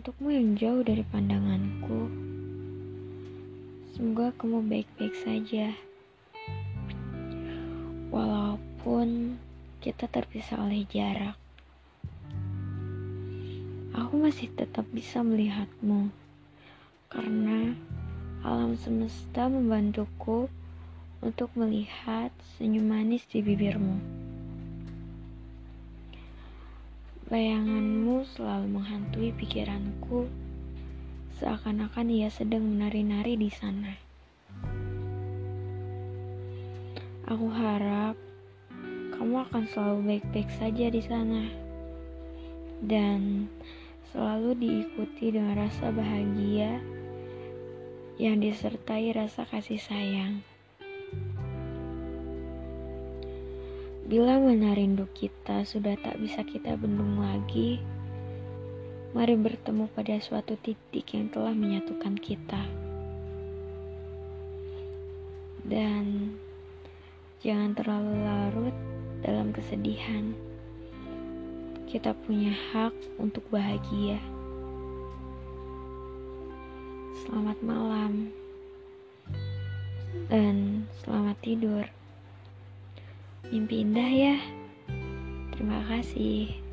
kamu yang jauh dari pandanganku. Semoga kamu baik-baik saja. Walaupun kita terpisah oleh jarak. Aku masih tetap bisa melihatmu. Karena alam semesta membantuku untuk melihat senyum manis di bibirmu. Bayanganmu selalu menghantui pikiranku, seakan-akan ia sedang menari-nari di sana. Aku harap kamu akan selalu baik-baik saja di sana, dan selalu diikuti dengan rasa bahagia yang disertai rasa kasih sayang. Bila mana rindu kita sudah tak bisa kita bendung lagi, mari bertemu pada suatu titik yang telah menyatukan kita. Dan jangan terlalu larut dalam kesedihan. Kita punya hak untuk bahagia. Selamat malam dan selamat tidur. Mimpi indah ya. Terima kasih.